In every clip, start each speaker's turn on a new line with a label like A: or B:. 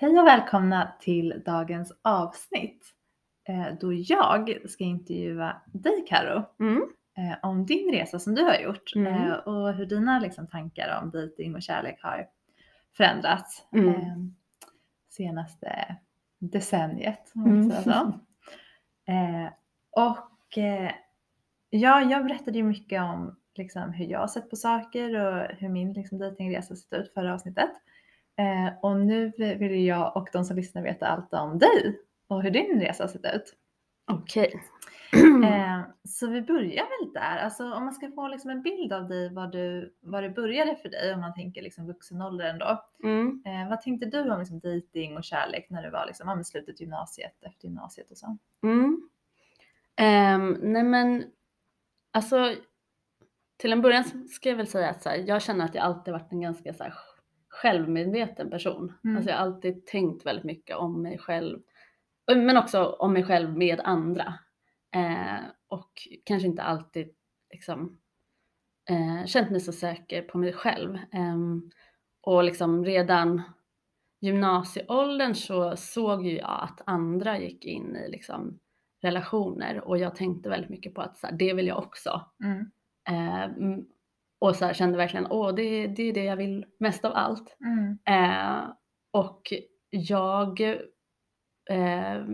A: Hej och välkomna till dagens avsnitt eh, då jag ska intervjua dig Karo
B: Mm.
A: eh, om din resa som du har gjort
B: Mm.
A: eh, och hur dina liksom, tankar om dejting och kärlek har förändrats
B: Mm.
A: eh, senaste decenniet.
B: Mm.
A: så. Och ja, jag berättade ju mycket om liksom, hur jag har sett på saker och hur min liksom, dejtingresa sett ut förra avsnittet. Eh, och nu vill jag och de som lyssnar veta allt om dig och hur din resa har sett ut.
B: Okej.
A: Eh, så vi börjar väl där. Alltså om man ska få liksom en bild av dig, var du, var det började för dig om man tänker liksom vuxen ålder ändå.
B: Mm.
A: Eh, vad tänkte du om liksom dejting och kärlek när du var liksom, men slutet gymnasiet, efter gymnasiet och så?
B: Mm. Ehm, nej men, alltså till en början ska jag väl säga att så här, jag känner att jag alltid varit en ganska så här, självmedveten person.
A: Mm.
B: Alltså jag har alltid tänkt väldigt mycket om mig själv, men också om mig själv med andra. Eh, och kanske inte alltid liksom eh, känt mig så säker på mig själv. Ehm, och liksom redan gymnasieåldern så såg ju jag att andra gick in i liksom relationer och jag tänkte väldigt mycket på att så här, det vill jag också.
A: Mm.
B: Och så här, kände verkligen, åh det, det är det jag vill mest av allt.
A: Mm.
B: Eh, och jag eh,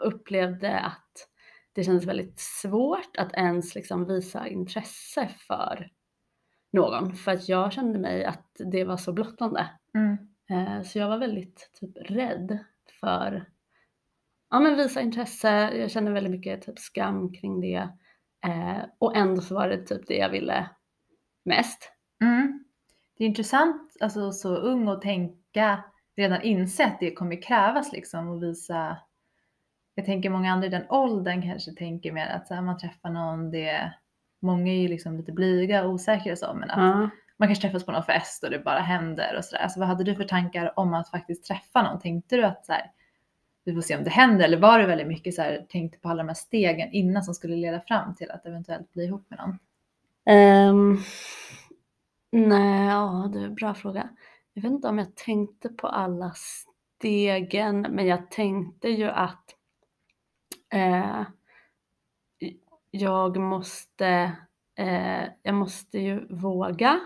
B: upplevde att det kändes väldigt svårt att ens liksom visa intresse för någon för att jag kände mig att det var så blottande.
A: Mm.
B: Eh, så jag var väldigt typ rädd för ja, men visa intresse. Jag kände väldigt mycket typ skam kring det. Eh, och ändå så var det typ det jag ville mest.
A: Mm. Det är intressant, alltså så ung och tänka, redan inse att det kommer krävas liksom att visa. Jag tänker många andra i den åldern kanske tänker mer att så här, man träffar någon, det, många är ju liksom lite blyga och osäkra och så, men att
B: Ja.
A: man kanske träffas på någon fest och det bara händer och sådär. Alltså vad hade du för tankar om att faktiskt träffa någon? Tänkte du att så här, vi får se om det händer eller var det väldigt mycket så här, tänkte på alla de här stegen innan som skulle leda fram till att eventuellt bli ihop med någon?
B: Ehm, nej, ja, det är en bra fråga. Jag vet inte om jag tänkte på alla stegen, men jag tänkte ju att eh, jag måste, eh, jag måste ju våga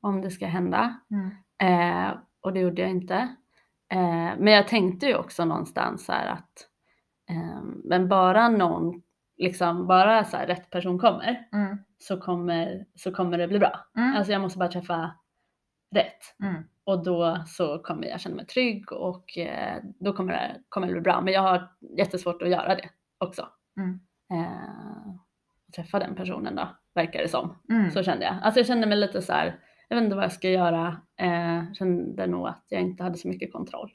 B: om det ska hända.
A: Mm.
B: Eh, och det gjorde jag inte. Eh, men jag tänkte ju också någonstans här att eh, men bara någon, liksom bara så här, rätt person kommer
A: Mm.
B: Så kommer, så kommer det bli bra.
A: Mm.
B: Alltså jag måste bara träffa rätt
A: Mm.
B: och då så kommer jag känna mig trygg och eh, då kommer det, kommer det bli bra. Men jag har jättesvårt att göra det också.
A: Mm.
B: Eh, träffa den personen då, verkar det som.
A: Mm.
B: Så kände jag. Alltså jag kände mig lite så här, jag vet inte vad jag ska göra. Eh, kände nog att jag inte hade så mycket kontroll.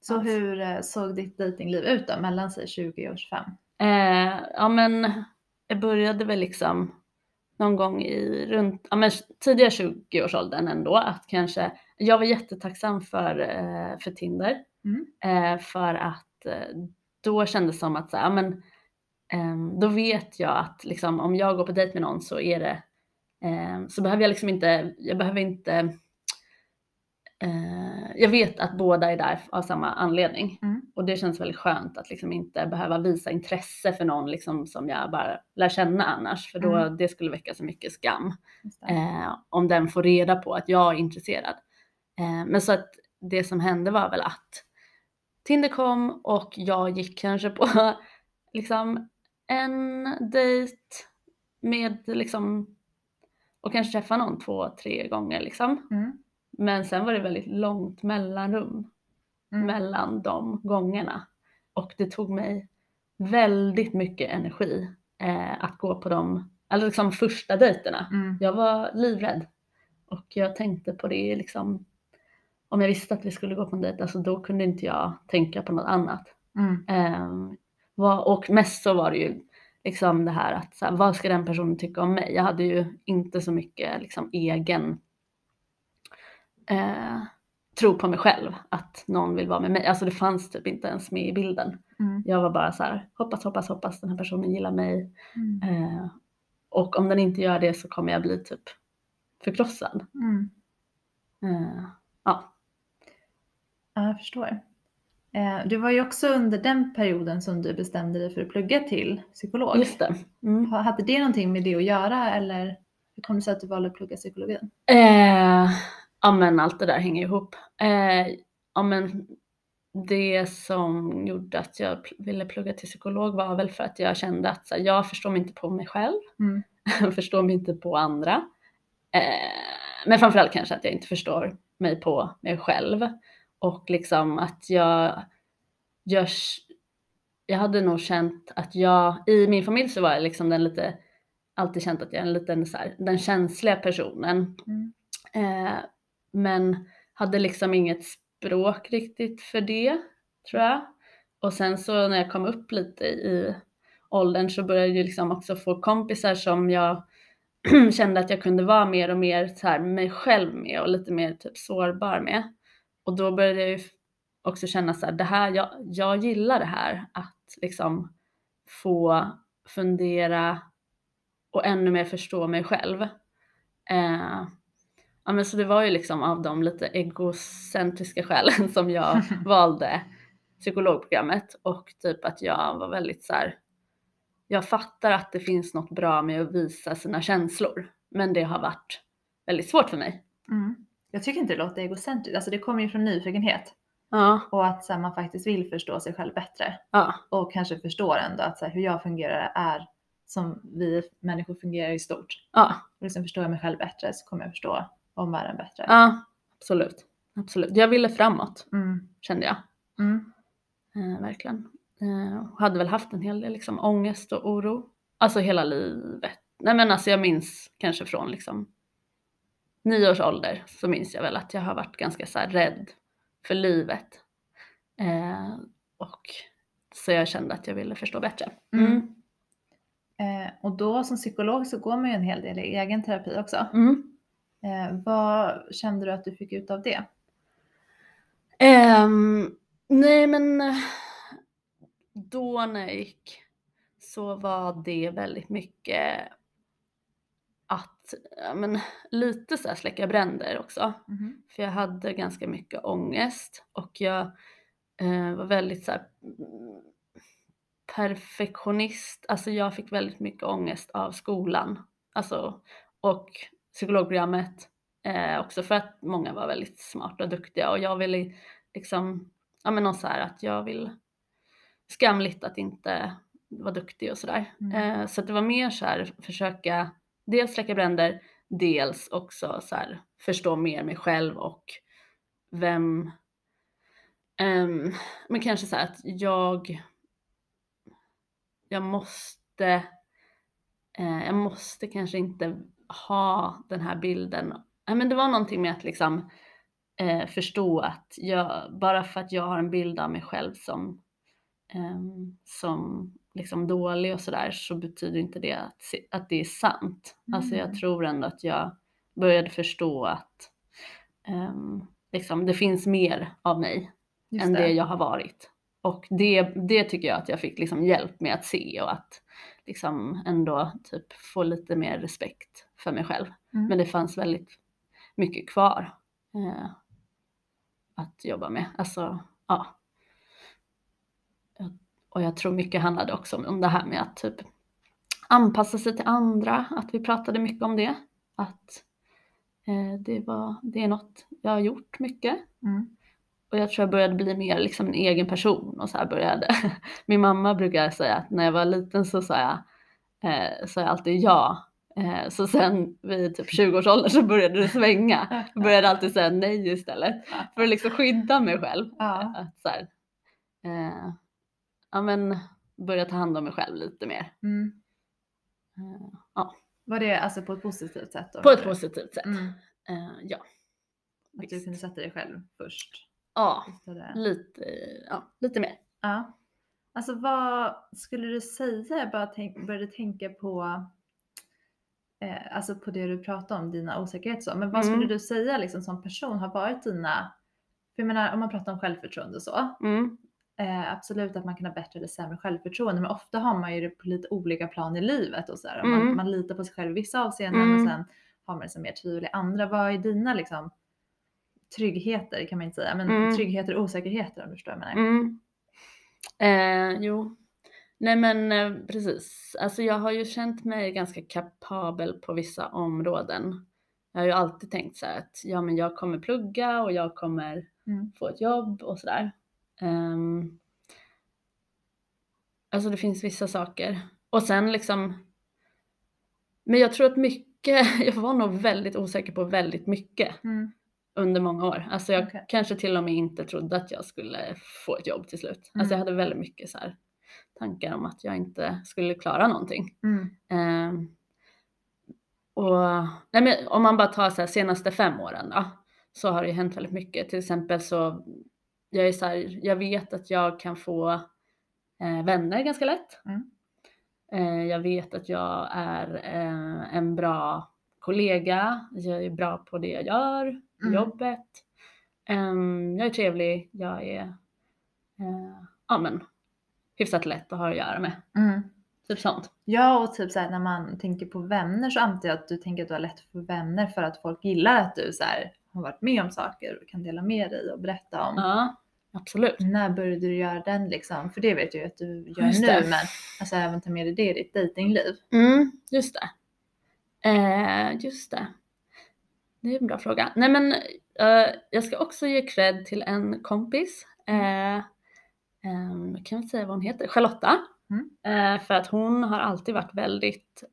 A: Så
B: alls.
A: hur eh, såg ditt dejtingliv ut då mellan sig 20 och 25?
B: Eh, ja men jag började väl liksom någon gång i runt, ja men tidiga 20-årsåldern ändå att kanske, jag var jättetacksam för, eh, för Tinder.
A: Mm.
B: Eh, för att eh, då kändes det som att så ja, men, ehm, då vet jag att liksom, om jag går på dejt med någon så är det, ehm, så behöver jag liksom inte, jag behöver inte, eh, jag vet att båda är där av samma anledning.
A: Mm.
B: Och det känns väldigt skönt att liksom inte behöva visa intresse för någon liksom som jag bara lär känna annars, för då
A: Mm.
B: det skulle väcka så mycket skam eh, om den får reda på att jag är intresserad. Eh, men så att det som hände var väl att Tinder kom och jag gick kanske på liksom en dejt med liksom och kanske träffa någon två, tre gånger liksom.
A: Mm.
B: Men sen var det väldigt långt mellanrum
A: Mm.
B: mellan de gångerna. Och det tog mig väldigt mycket energi eh, att gå på de, alltså liksom första dejterna.
A: Mm.
B: Jag var livrädd och jag tänkte på det liksom om jag visste att vi skulle gå på en dejt, alltså då kunde inte jag tänka på något annat.
A: Mm.
B: Eh, vad, och mest så var det ju liksom det här att så här, vad ska den personen tycka om mig? Jag hade ju inte så mycket liksom egen eh, tro på mig själv att någon vill vara med mig. Alltså det fanns typ inte ens med i bilden.
A: Mm.
B: Jag var bara så här, hoppas, hoppas, hoppas den här personen gillar mig.
A: Mm.
B: Eh, och om den inte gör det så kommer jag bli typ förkrossad.
A: Mm.
B: Eh, ja,
A: Ja, jag förstår. Eh, Det var ju också under den perioden som du bestämde dig för att plugga till psykolog.
B: just det. Mm.
A: Ha- Hade det någonting med det att göra eller hur kom det sig att du valde att plugga psykologin?
B: Ja men allt det där hänger ihop. Eh, ja men det som gjorde att jag ville plugga till psykolog var väl för att jag kände att här, jag förstår mig inte på mig själv.
A: Mm.
B: förstår mig inte på andra. Eh, men framförallt kanske att jag inte förstår mig på mig själv. Och liksom att jag, jag, jag hade nog känt att jag, i min familj så var jag liksom den lite, alltid känt att jag är en liten så här, den känsliga personen.
A: Mm.
B: Eh, men hade liksom inget språk riktigt för det, tror jag. Och sen så när jag kom upp lite i åldern så började jag ju liksom också få kompisar som jag kände att jag kunde vara mer och mer så här mig själv med och lite mer typ sårbar med. Och då började jag ju också känna så här, det här, jag, jag gillar det här att liksom få fundera och ännu mer förstå mig själv. Eh, ja men så det var ju liksom av de lite egocentriska skälen som jag valde psykologprogrammet och typ att jag var väldigt så här, jag fattar att det finns något bra med att visa sina känslor, men det har varit väldigt svårt för mig.
A: Mm. Jag tycker inte det låter egocentriskt, alltså det kommer ju från nyfikenhet
B: Ja,
A: och att så här, man faktiskt vill förstå sig själv bättre
B: ja,
A: och kanske förstår ändå att så här, hur jag fungerar är som vi människor fungerar i stort.
B: ja,
A: Och liksom förstår jag mig själv bättre så kommer jag förstå omvärlden bättre.
B: ja, absolut. Absolut. Jag ville framåt,
A: Mm.
B: kände jag.
A: Mm.
B: Eh, verkligen. Eh, hade väl haft en hel del liksom, ångest och oro. Alltså hela livet. Nej men alltså jag minns kanske från liksom nio års ålder så minns jag väl att jag har varit ganska så här rädd för livet. Eh, och så jag kände att jag ville förstå bättre.
A: Mm.
B: Mm.
A: Eh, och då som psykolog så går man ju en hel del i egen terapi också.
B: Mm.
A: Eh, vad kände du att du fick ut av det?
B: Ehm, nej men då när jag gick så var det väldigt mycket att, men lite så här släcka bränder också.
A: Mhm.
B: För jag hade ganska mycket ångest och jag eh, var väldigt så här, mm, perfektionist. Alltså jag fick väldigt mycket ångest av skolan. Alltså, och psykologprogrammet eh, också för att många var väldigt smarta och duktiga och jag ville liksom, ja men någon så här att jag vill skamligt att inte vara duktig och sådär.
A: Mm.
B: Eh, så det var mer så här försöka dels släcka bränder, dels också så här förstå mer mig själv och vem, ehm, men kanske så här att jag, jag måste, eh, jag måste kanske inte ha den här bilden. Men det var någonting med att liksom eh, förstå att jag, bara för att jag har en bild av mig själv som, ehm, som liksom dålig och sådär så betyder inte det att, att det är sant. Alltså jag
A: Mm.
B: tror ändå att jag började förstå att ehm, liksom, det finns mer av mig
A: Just
B: än det. jag har varit. Och det, det tycker jag att jag fick liksom hjälp med att se och att liksom ändå typ få lite mer respekt för mig själv.
A: Mm.
B: Men det fanns väldigt mycket kvar eh, att jobba med. Alltså, ja. Och jag tror mycket handlade också om det här med att typ anpassa sig till andra, att vi pratade mycket om det. Att eh, det, var, det är något jag har gjort mycket.
A: Mm.
B: Och jag tror jag började bli mer liksom en egen person och så här började. Min mamma brukar säga att när jag var liten så sa jag, eh, sa jag alltid ja. Eh, så sen vid typ 20-årsåldern så började det svänga. Jag började alltid säga nej istället. För att liksom skydda mig själv.
A: Ja.
B: Att så här, eh, ja men börja ta hand om mig själv lite mer.
A: Mm.
B: Eh, ja,
A: Var det alltså på ett positivt sätt? Då,
B: på ett positivt sätt.
A: Mm.
B: Eh, ja.
A: Att du kunde sätta dig själv först.
B: Ja, lite, ja, lite mer.
A: Ja. Alltså vad skulle du säga, jag bara tänk, började tänka på eh, alltså på det du pratade om, dina osäkerheter så. Men vad
B: Mm.
A: skulle du säga liksom som person har varit dina, för jag menar om man pratar om självförtroende och så,
B: Mm.
A: eh, absolut att man kan ha bättre eller sämre självförtroende men ofta har man ju det på lite olika plan i livet och så här. Man,
B: Mm.
A: man litar på sig själv i vissa avseenden
B: Mm.
A: och sen har man liksom mer tvivel i andra. Vad är dina liksom tryggheter kan man inte säga, men
B: Mm.
A: tryggheter och osäkerheter om du förstår vad jag menar.
B: Mm. Eh, jo. Nej men eh, precis. Alltså jag har ju känt mig ganska kapabel på vissa områden. Jag har ju alltid tänkt så här att ja men jag kommer plugga och jag kommer
A: Mm.
B: få ett jobb och sådär. Um, alltså det finns vissa saker. Och sen liksom. Men jag tror att mycket, jag var nog väldigt osäker på väldigt mycket
A: Mm.
B: Under många år. Alltså jag
A: Okej.
B: kanske till och med inte trodde att jag skulle få ett jobb till slut. Alltså jag
A: Mm.
B: hade väldigt mycket så här tankar om att jag inte skulle klara någonting.
A: Mm.
B: Ehm, och nej men om man bara tar så här senaste fem åren då, så har det ju hänt väldigt mycket. Till exempel så, jag är så här, jag vet att jag kan få eh, vänner ganska lätt.
A: Mm.
B: Eh, jag vet att jag är eh, en bra kollega, jag är bra på det jag gör, på
A: Mm.
B: jobbet. Ehm, jag är trevlig, jag är eh, ja, men, hyfsat lätt att ha att göra med.
A: Mm.
B: Typ sånt.
A: Ja och typ såhär när man tänker på vänner så antar jag att du tänker att du har lätt för vänner för att folk gillar att du så här, har varit med om saker och kan dela med dig och berätta om.
B: Ja, absolut.
A: När började du göra den liksom? För det vet jag ju att du gör
B: Just
A: nu
B: det.
A: men alltså även ta med dig det i ditt dejtingliv.
B: Mm, just det. Eh, just det. Det är en bra fråga. Nej men eh, jag ska också ge cred till en kompis. Eh, ehm, kan vi säga vad hon heter? Charlotta.
A: Mm.
B: Eh, för att hon har alltid varit väldigt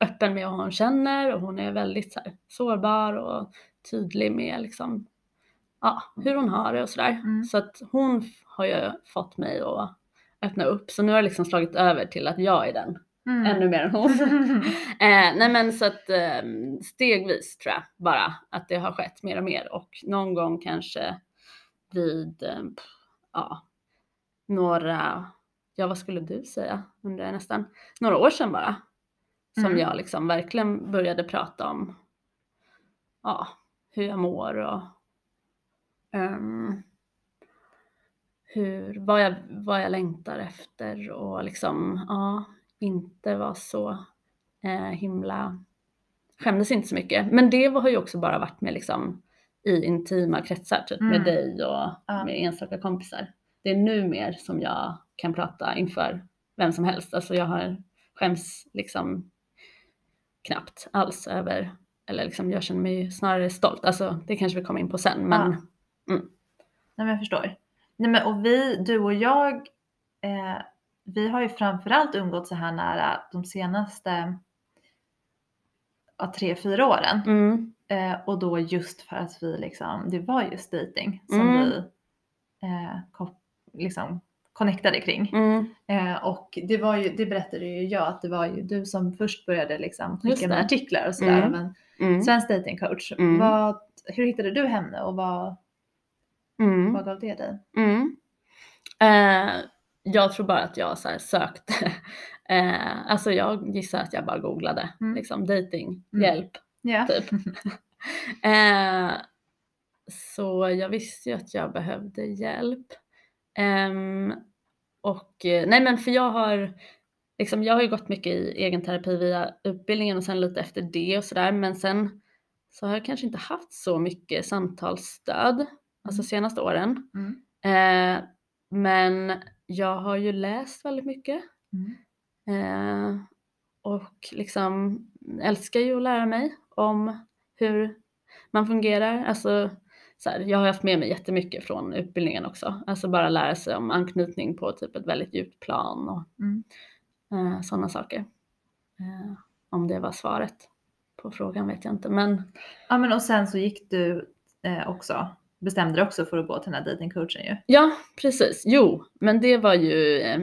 B: öppen med vad hon känner och hon är väldigt så här, sårbar och tydlig med liksom, ja, hur hon har det och sådär.
A: Mm.
B: Så att hon har ju fått mig att öppna upp. Så nu har det liksom slagit över till att jag är den
A: Mm.
B: ännu mer än hon. eh, nej men så att eh, stegvis tror jag bara att det har skett mer och mer och någon gång kanske vid, eh, ja, några, ja vad skulle du säga, undrar jag nästan, några år sedan bara. Som
A: Mm.
B: jag liksom verkligen började prata om, ja, hur jag mår och ehm, hur, vad, jag, vad jag längtar efter och liksom, ja, inte vara så eh, himla, skämdes inte så mycket. Men det har ju också bara varit med liksom i intima kretsar, typ med
A: Mm.
B: dig och
A: Ja.
B: med enstaka kompisar. Det är nu mer som jag kan prata inför vem som helst. Alltså jag har skäms liksom knappt alls över, eller liksom jag känner mig snarare stolt. Alltså det kanske vi kommer in på sen, men
A: Nej men jag förstår. Nej men och vi, du och jag, eh, vi har ju framförallt umgått så här nära de senaste ja, tre, fyra åren.
B: mm,
A: Eh, och då just för att vi liksom, det var just dating som
B: Mm.
A: vi eh, ko- liksom connectade kring.
B: mm,
A: Eh, och det var ju, det berättade ju jag att det var ju du som först började liksom skicka med artiklar och sådär.
B: Mm.
A: Men
B: mm,
A: svensk datingcoach,
B: Mm.
A: vad, hur hittade du henne och vad,
B: mm.
A: vad gav det dig?
B: Mm. Eh, jag tror bara att jag så här sökte. Eh, alltså jag gissar att jag bara googlade
A: Mm.
B: liksom dating,
A: Mm.
B: hjälp
A: Ja.
B: typ. eh, så jag visste ju att jag behövde hjälp. Ehm, och eh, nej men för jag har liksom, jag har ju gått mycket i egen terapi via utbildningen och sen lite efter det och sådär men sen så har jag kanske inte haft så mycket samtalsstöd alltså
A: Mm.
B: senaste åren.
A: Mm.
B: Eh, men jag har ju läst väldigt mycket
A: Mm.
B: eh, och liksom älskar ju att lära mig om hur man fungerar. Alltså, så här, jag har haft med mig jättemycket från utbildningen också. Alltså bara lära sig om anknytning på typ ett väldigt djupt plan och
A: Mm.
B: eh, sådana saker. Eh, om det var svaret på frågan vet jag inte men
A: Ja men och sen så gick du eh, också, bestämde dig också för att gå till den här datingcoachen ju.
B: Ja, precis. Jo, men det var ju, eh,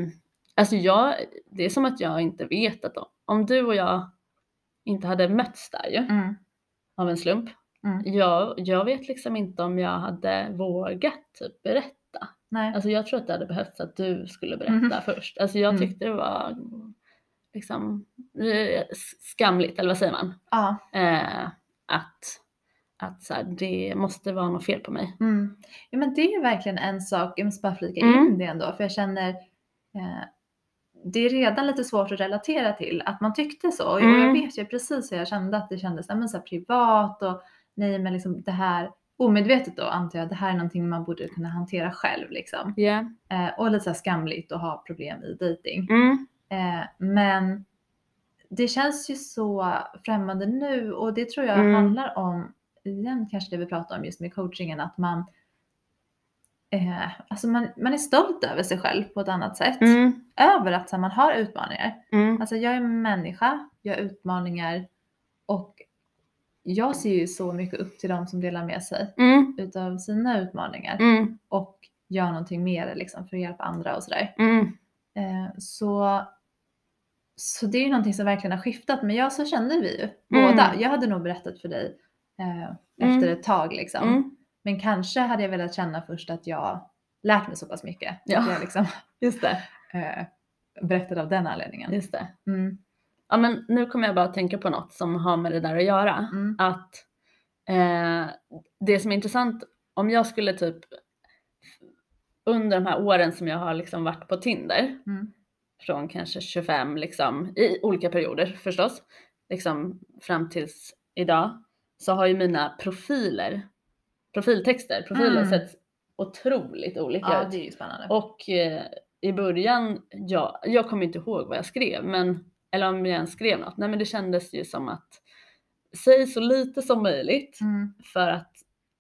B: alltså jag, det är som att jag inte vet att om, du och jag inte hade mötts där ju
A: Mm.
B: av en slump,
A: Mm.
B: jag, jag vet liksom inte om jag hade vågat typ berätta.
A: Nej.
B: Alltså jag tror att det hade behövts att du skulle berätta
A: Mhm.
B: först. Alltså jag
A: Mm.
B: tyckte det var liksom eh, skamligt, eller vad säger man?
A: ja.
B: Eh, att att så här, det måste vara något fel på mig.
A: Mm. Ja men det är ju verkligen en sak, jag måste bara flika
B: Mm.
A: in det ändå, för jag känner eh, det är redan lite svårt att relatera till att man tyckte så. Och
B: Mm.
A: jag vet ju precis hur jag kände att det kändes men så privat och nej men liksom det här omedvetet då antar jag, det här är någonting man borde kunna hantera själv liksom.
B: Ja.
A: Eh, och lite så skamligt att ha problem i dating.
B: Mm.
A: Eh, men det känns ju så främmande nu och det tror jag
B: Mm.
A: handlar om, igen kanske det vi pratar om just med coachingen, att man eh, alltså man, man är stolt över sig själv på ett annat sätt.
B: Mm.
A: Över att så här, man har utmaningar.
B: Mm.
A: Alltså jag är en människa, jag har utmaningar och jag ser ju så mycket upp till dem som delar med sig
B: Mm.
A: utav sina utmaningar
B: Mm.
A: och gör någonting mer liksom, för att hjälpa andra och sådär.
B: Mm.
A: Eh, så, så det är ju någonting som verkligen har skiftat. Men ja, så kände vi ju
B: Mm.
A: båda. Jag hade nog berättat för dig eh,
B: Mm.
A: efter ett tag liksom.
B: Mm.
A: Men kanske hade jag velat känna först att jag lärt mig så pass mycket.
B: Ja.
A: Att jag liksom
B: Just det.
A: eh, berättade av den anledningen.
B: Just det.
A: Mm,
B: Ja men nu kommer jag bara att tänka på något som har med det där att göra. Att eh, det som är intressant om jag skulle typ under de här åren som jag har liksom varit på Tinder
A: mm,
B: från kanske 25 liksom i olika perioder förstås liksom fram tills idag så har ju mina profiler profiltexter, profiler
A: Mm.
B: sett otroligt olika
A: ja,
B: ut.
A: det är ju spännande.
B: Och eh, i början, ja, jag kommer inte ihåg vad jag skrev, men, eller om jag ens skrev något. Nej men det kändes ju som att säg så lite som möjligt
A: Mm,
B: för att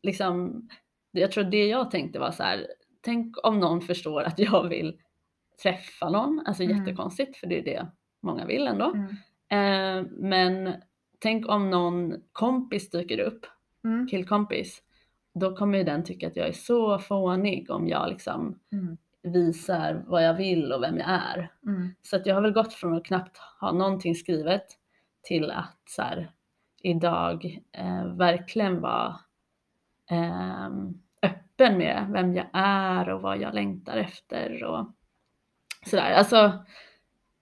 B: liksom, jag tror det jag tänkte var så här, tänk om någon förstår att jag vill träffa någon, alltså
A: Mm.
B: jättekonstigt för det är det många vill ändå.
A: mm,
B: Eh, men tänk om någon kompis dyker upp,
A: mm,
B: killkompis, då kommer ju den tycka att jag är så fånig om jag liksom
A: mm,
B: visar vad jag vill och vem jag är.
A: mm,
B: Så att jag har väl gått från att knappt ha någonting skrivet till att så här, idag eh, verkligen vara ehm, öppen med vem jag är och vad jag längtar efter och sådär. Alltså,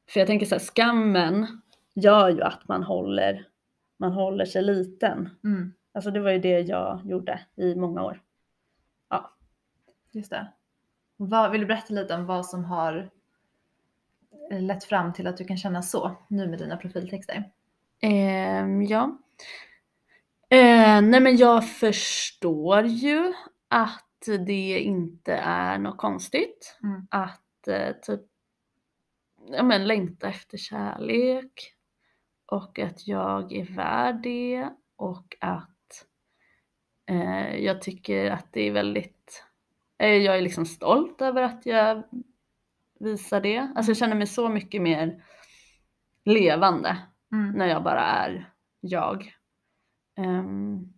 B: för jag tänker så här, skammen gör ju att man håller, man håller sig liten.
A: mm.
B: Alltså det var ju det jag gjorde i många år.
A: Just det. Vad, vill du berätta lite om vad som har eh, lett fram till att du kan känna så nu med dina profiltexter?
B: Ehm, ja. Eh, nej men jag förstår ju att det inte är något konstigt.
A: Mm.
B: Att eh, typ ja, men längta efter kärlek och att jag är värd det och att eh, jag tycker att det är väldigt, eh, jag är liksom stolt över att jag visar det. Alltså jag känner mig så mycket mer levande
A: Mm.
B: när jag bara är jag. Ehm,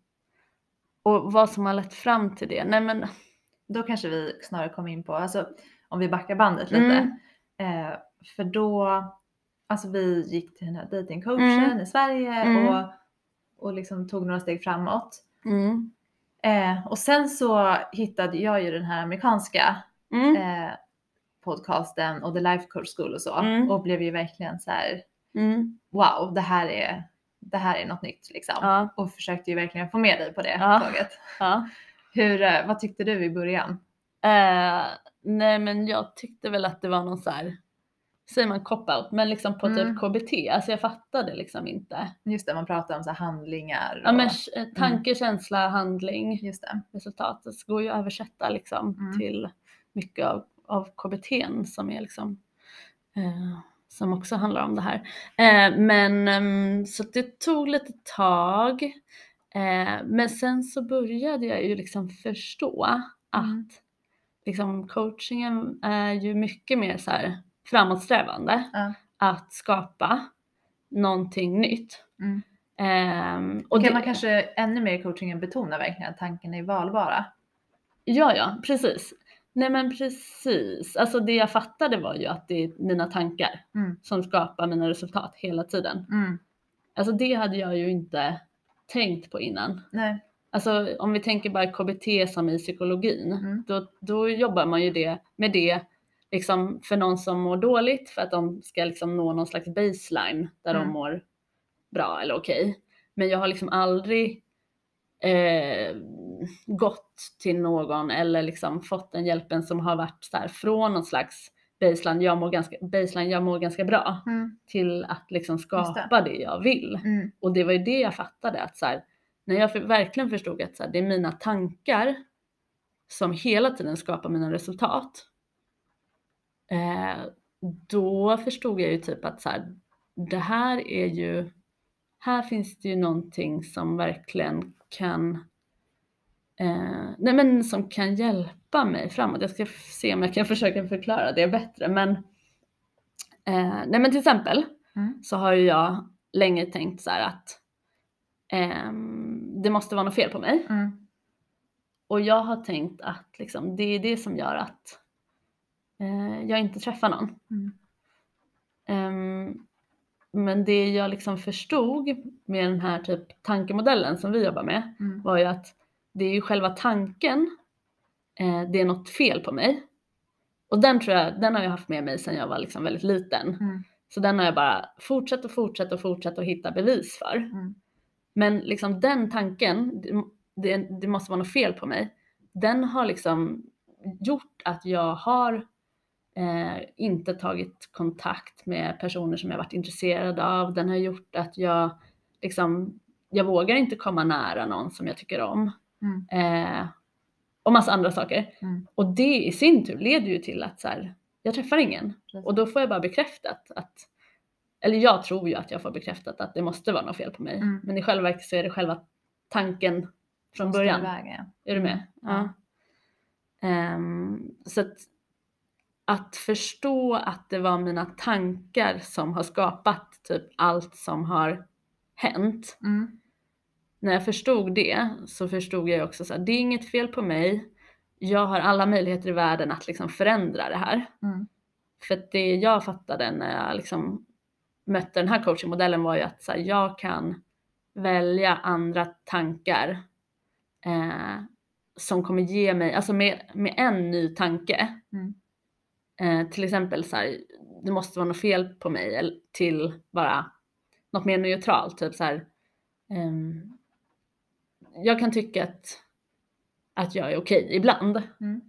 B: och vad som har lett fram till det? Nej men,
A: Då kanske vi snarare kommer in på, alltså om vi backar bandet lite.
B: Mm.
A: Eh, för då, alltså vi gick till den här datingcoachen
B: Mm.
A: i Sverige
B: Mm.
A: och, och liksom tog några steg framåt.
B: mm,
A: Eh, och sen så hittade jag ju den här amerikanska
B: mm,
A: eh, podcasten och The Life Coach School och så
B: Mm.
A: och blev ju verkligen så här
B: mm,
A: wow, det här är, det här är något nytt liksom.
B: ja,
A: Och försökte ju verkligen få med dig på det
B: Ja.
A: tåget.
B: ja.
A: Hur, eh, vad tyckte du i början?
B: Eh, nej men jag tyckte väl att det var någon så här, säger man cop-out, men liksom på
A: Mm.
B: typ KBT, alltså jag fattade liksom inte.
A: Just det, man pratar om så här handlingar.
B: Ja
A: och,
B: men eh, tanke, känsla, handling,
A: Just det.
B: resultatet går ju att översätta liksom
A: Mm.
B: till mycket av, av KBT som är liksom eh, som också handlar om det här. Eh, men ehm, så det tog lite tag. Eh, men sen så började jag ju liksom förstå att
A: Mm.
B: liksom coachingen är ju mycket mer så här framåtsträvande.
A: Ja.
B: Att skapa någonting nytt.
A: Mm.
B: Och
A: Och kan
B: det-
A: man kanske ännu mer i coachingen betona verkligen att tanken är valbara?
B: Ja, ja, precis. Nej men precis. Alltså det jag fattade var ju att det är mina tankar
A: Mm.
B: som skapar mina resultat hela tiden.
A: Mm.
B: Alltså det hade jag ju inte tänkt på innan.
A: Nej.
B: Alltså om vi tänker bara KBT som i psykologin,
A: Mm.
B: då, då jobbar man ju det, med det liksom för någon som mår dåligt för att de ska liksom nå någon slags baseline där de
A: Mm.
B: mår bra eller okej. Men jag har liksom aldrig eh, gått till någon eller liksom fått den hjälpen som har varit så här, från någon slags baseline jag, mår ganska, baseline, jag mår ganska bra
A: Mm.
B: till att liksom skapa det. jag vill.
A: Mm.
B: Och det var ju det jag fattade att så här, när jag verkligen förstod att så här, det är mina tankar som hela tiden skapar mina resultat. Eh, då förstod jag ju typ att så här, det här är ju, här finns det ju någonting som verkligen kan, eh, nej men som kan hjälpa mig framåt. Jag ska se om jag kan försöka förklara det bättre men, eh, nej men till exempel
A: Mm.
B: så har ju jag länge tänkt så här att ehm, det måste vara något fel på mig.
A: Mm.
B: Och jag har tänkt att liksom, det är det som gör att eh, jag inte träffar någon.
A: Mm.
B: Ehm, men det jag liksom förstod med den här typ tankemodellen som vi jobbar med
A: Mm.
B: var ju att det är ju själva tanken, eh, det är något fel på mig. Och den tror jag, den har jag haft med mig sedan jag var liksom väldigt liten.
A: Mm.
B: Så den har jag bara fortsatt och fortsatt och fortsatt att hitta bevis för.
A: Mm.
B: Men liksom den tanken, det, det, det måste vara något fel på mig, den har liksom gjort att jag har eh, inte tagit kontakt med personer som jag varit intresserad av. Den har gjort att jag liksom, jag vågar inte komma nära någon som jag tycker om.
A: Mm.
B: Eh, och massa andra saker.
A: Mm.
B: Och det i sin tur leder ju till att så här, jag träffar ingen.
A: Precis.
B: Och då får jag bara bekräftat att, eller jag tror ju att jag får bekräftat att det måste vara något fel på mig.
A: Mm.
B: Men i själva verket så är det själva tanken från början.
A: Ja.
B: Är du med?
A: Ja.
B: Ehm, så att, att förstå att det var mina tankar som har skapat typ allt som har hänt.
A: Mm.
B: När jag förstod det så förstod jag också så här, det är inget fel på mig. Jag har alla möjligheter i världen att liksom förändra det här.
A: Mm.
B: För att det jag fattade när jag liksom mötte den här coachingmodellen var ju att så här, jag kan välja andra tankar eh, som kommer ge mig, alltså med, med en ny tanke,
A: Mm.
B: Eh, till exempel så här, det måste vara något fel på mig, eller till bara något mer neutralt, typ så här, ehm, jag kan tycka att, att jag är okej ibland.
A: Mm.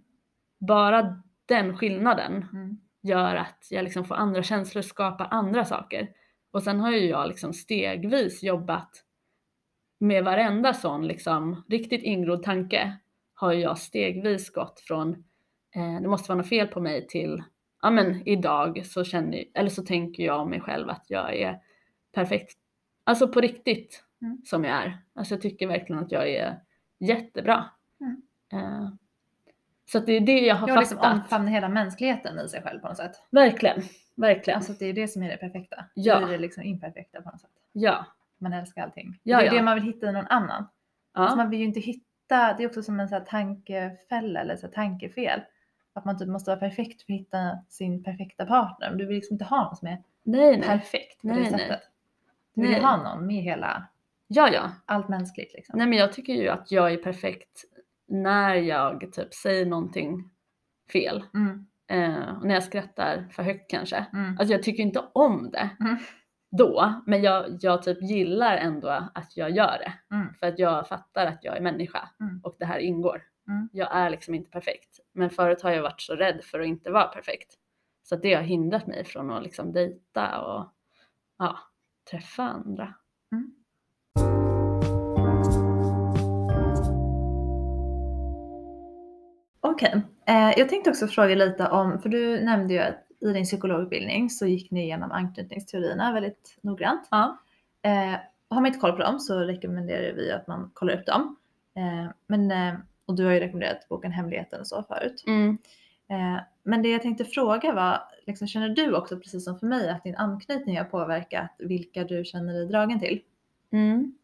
B: Bara den skillnaden
A: Mm.
B: gör att jag liksom får andra känslor, skapar andra saker. Och sen har ju jag liksom stegvis jobbat med varenda sån liksom riktigt ingrodd tanke har jag stegvis gått från eh, det måste vara något fel på mig till ja men idag så känner eller så tänker jag om mig själv att jag är perfekt. Alltså på riktigt
A: Mm.
B: som jag är. Alltså jag tycker verkligen att jag är jättebra.
A: Mm.
B: Eh, så att det är det jag har
A: Jag liksom
B: fattat.
A: omfamnar hela mänskligheten i sig själv på något sätt.
B: Verkligen, verkligen.
A: Alltså det är det som är det perfekta.
B: Ja.
A: Det är det liksom imperfekta på något sätt.
B: ja.
A: Man älskar allting.
B: Ja,
A: det är
B: ja.
A: det man vill hitta i någon annan.
B: Ja.
A: Alltså man vill ju inte hitta, det är också som en så här tankefälla eller så tankefel. Att man typ måste vara perfekt för att hitta sin perfekta partner. Men Du vill liksom inte ha någon som är
B: nej, nej.
A: perfekt på
B: Nej,
A: det sättet. Du vill
B: Nej.
A: ha någon med hela,
B: Ja, ja.
A: allt mänskligt liksom.
B: Nej, men jag tycker ju att jag är perfekt när jag typ säger någonting fel.
A: Mm,
B: Eh, och när jag skrattar för högt kanske.
A: mm,
B: Alltså jag tycker inte om det
A: Mm.
B: då, men jag, jag typ gillar ändå att jag gör det.
A: mm,
B: För att jag fattar att jag är människa
A: Mm.
B: och det här ingår.
A: Mm.
B: Jag är liksom inte perfekt. Men förut har jag varit så rädd för att inte vara perfekt. Så det har hindrat mig från att liksom dejta och ja, träffa andra.
A: Okej, eh, jag tänkte också fråga lite om, för du nämnde ju att i din psykologutbildning så gick ni igenom anknytningsteorierna väldigt noggrant.
B: Ja.
A: Eh, har man inte koll på dem så rekommenderar vi att man kollar upp dem. Eh, men, eh, och du har ju rekommenderat boken Hemligheten och så förut.
B: Mm.
A: Eh, men det jag tänkte fråga var, liksom, känner du också precis som för mig att din anknytning har påverkat vilka du känner dig dragen till?
B: Mm.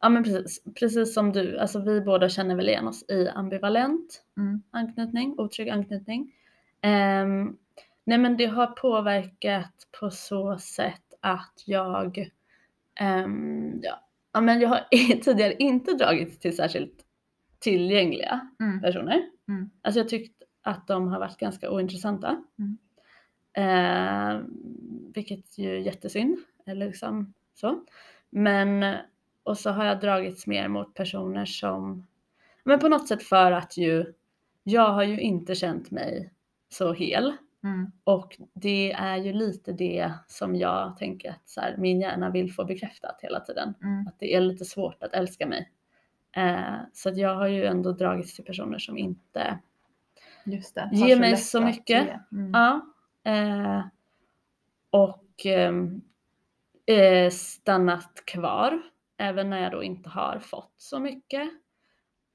B: Ja men precis, precis som du, alltså vi båda känner väl igen oss i ambivalent
A: Mm.
B: anknytning, otrygg anknytning. Ehm, nej men det har påverkat på så sätt att jag, ja, ja, men jag har tidigare inte dragits till särskilt tillgängliga
A: Mm.
B: personer.
A: Mm.
B: Alltså jag tyckt att de har varit ganska ointressanta.
A: Mm.
B: Eh, vilket ju är jättesynd. Eller liksom så. Men och så har jag dragits mer mot personer som, men på något sätt för att ju, jag har ju inte känt mig så hel.
A: Mm.
B: Och det är ju lite det som jag tänker att så här, min hjärna vill få bekräftat hela tiden.
A: Mm.
B: Att det är lite svårt att älska mig. Eh, så att jag har ju ändå dragits till personer som inte,
A: Just det.
B: Ge
A: Har så
B: mig så mycket.
A: Mm.
B: ja. Eh, och ehm, eh, stannat kvar. Även när jag då inte har fått så mycket.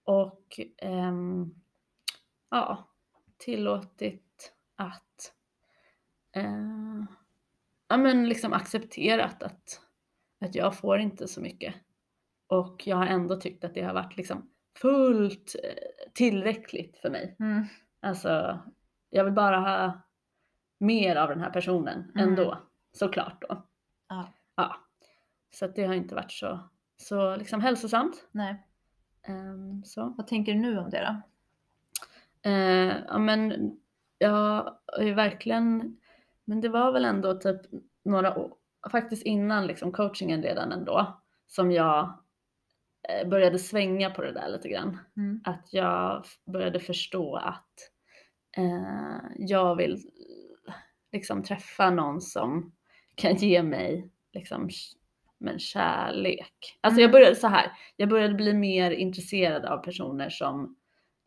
B: Och ehm, ja, tillåtit att eh, ja, men liksom accepterat att, att jag får inte så mycket. Och jag har ändå tyckt att det har varit liksom fullt eh, tillräckligt för mig.
A: Mm.
B: Alltså, jag vill bara ha mer av den här personen
A: Mm.
B: ändå. Såklart då.
A: Ja.
B: Ja. Så det har inte varit så, så liksom hälsosamt.
A: Nej.
B: Ehm, så.
A: Vad tänker du nu om det då?
B: Eh, ja men jag har ju verkligen, men det var väl ändå typ några år, faktiskt innan liksom coachingen redan ändå, som jag började svänga på det där lite grann.
A: Mm.
B: Att jag började förstå att eh, jag vill liksom träffa någon som kan ge mig liksom men kärlek. Alltså jag
A: Mm.
B: började så här, jag började bli mer intresserad av personer som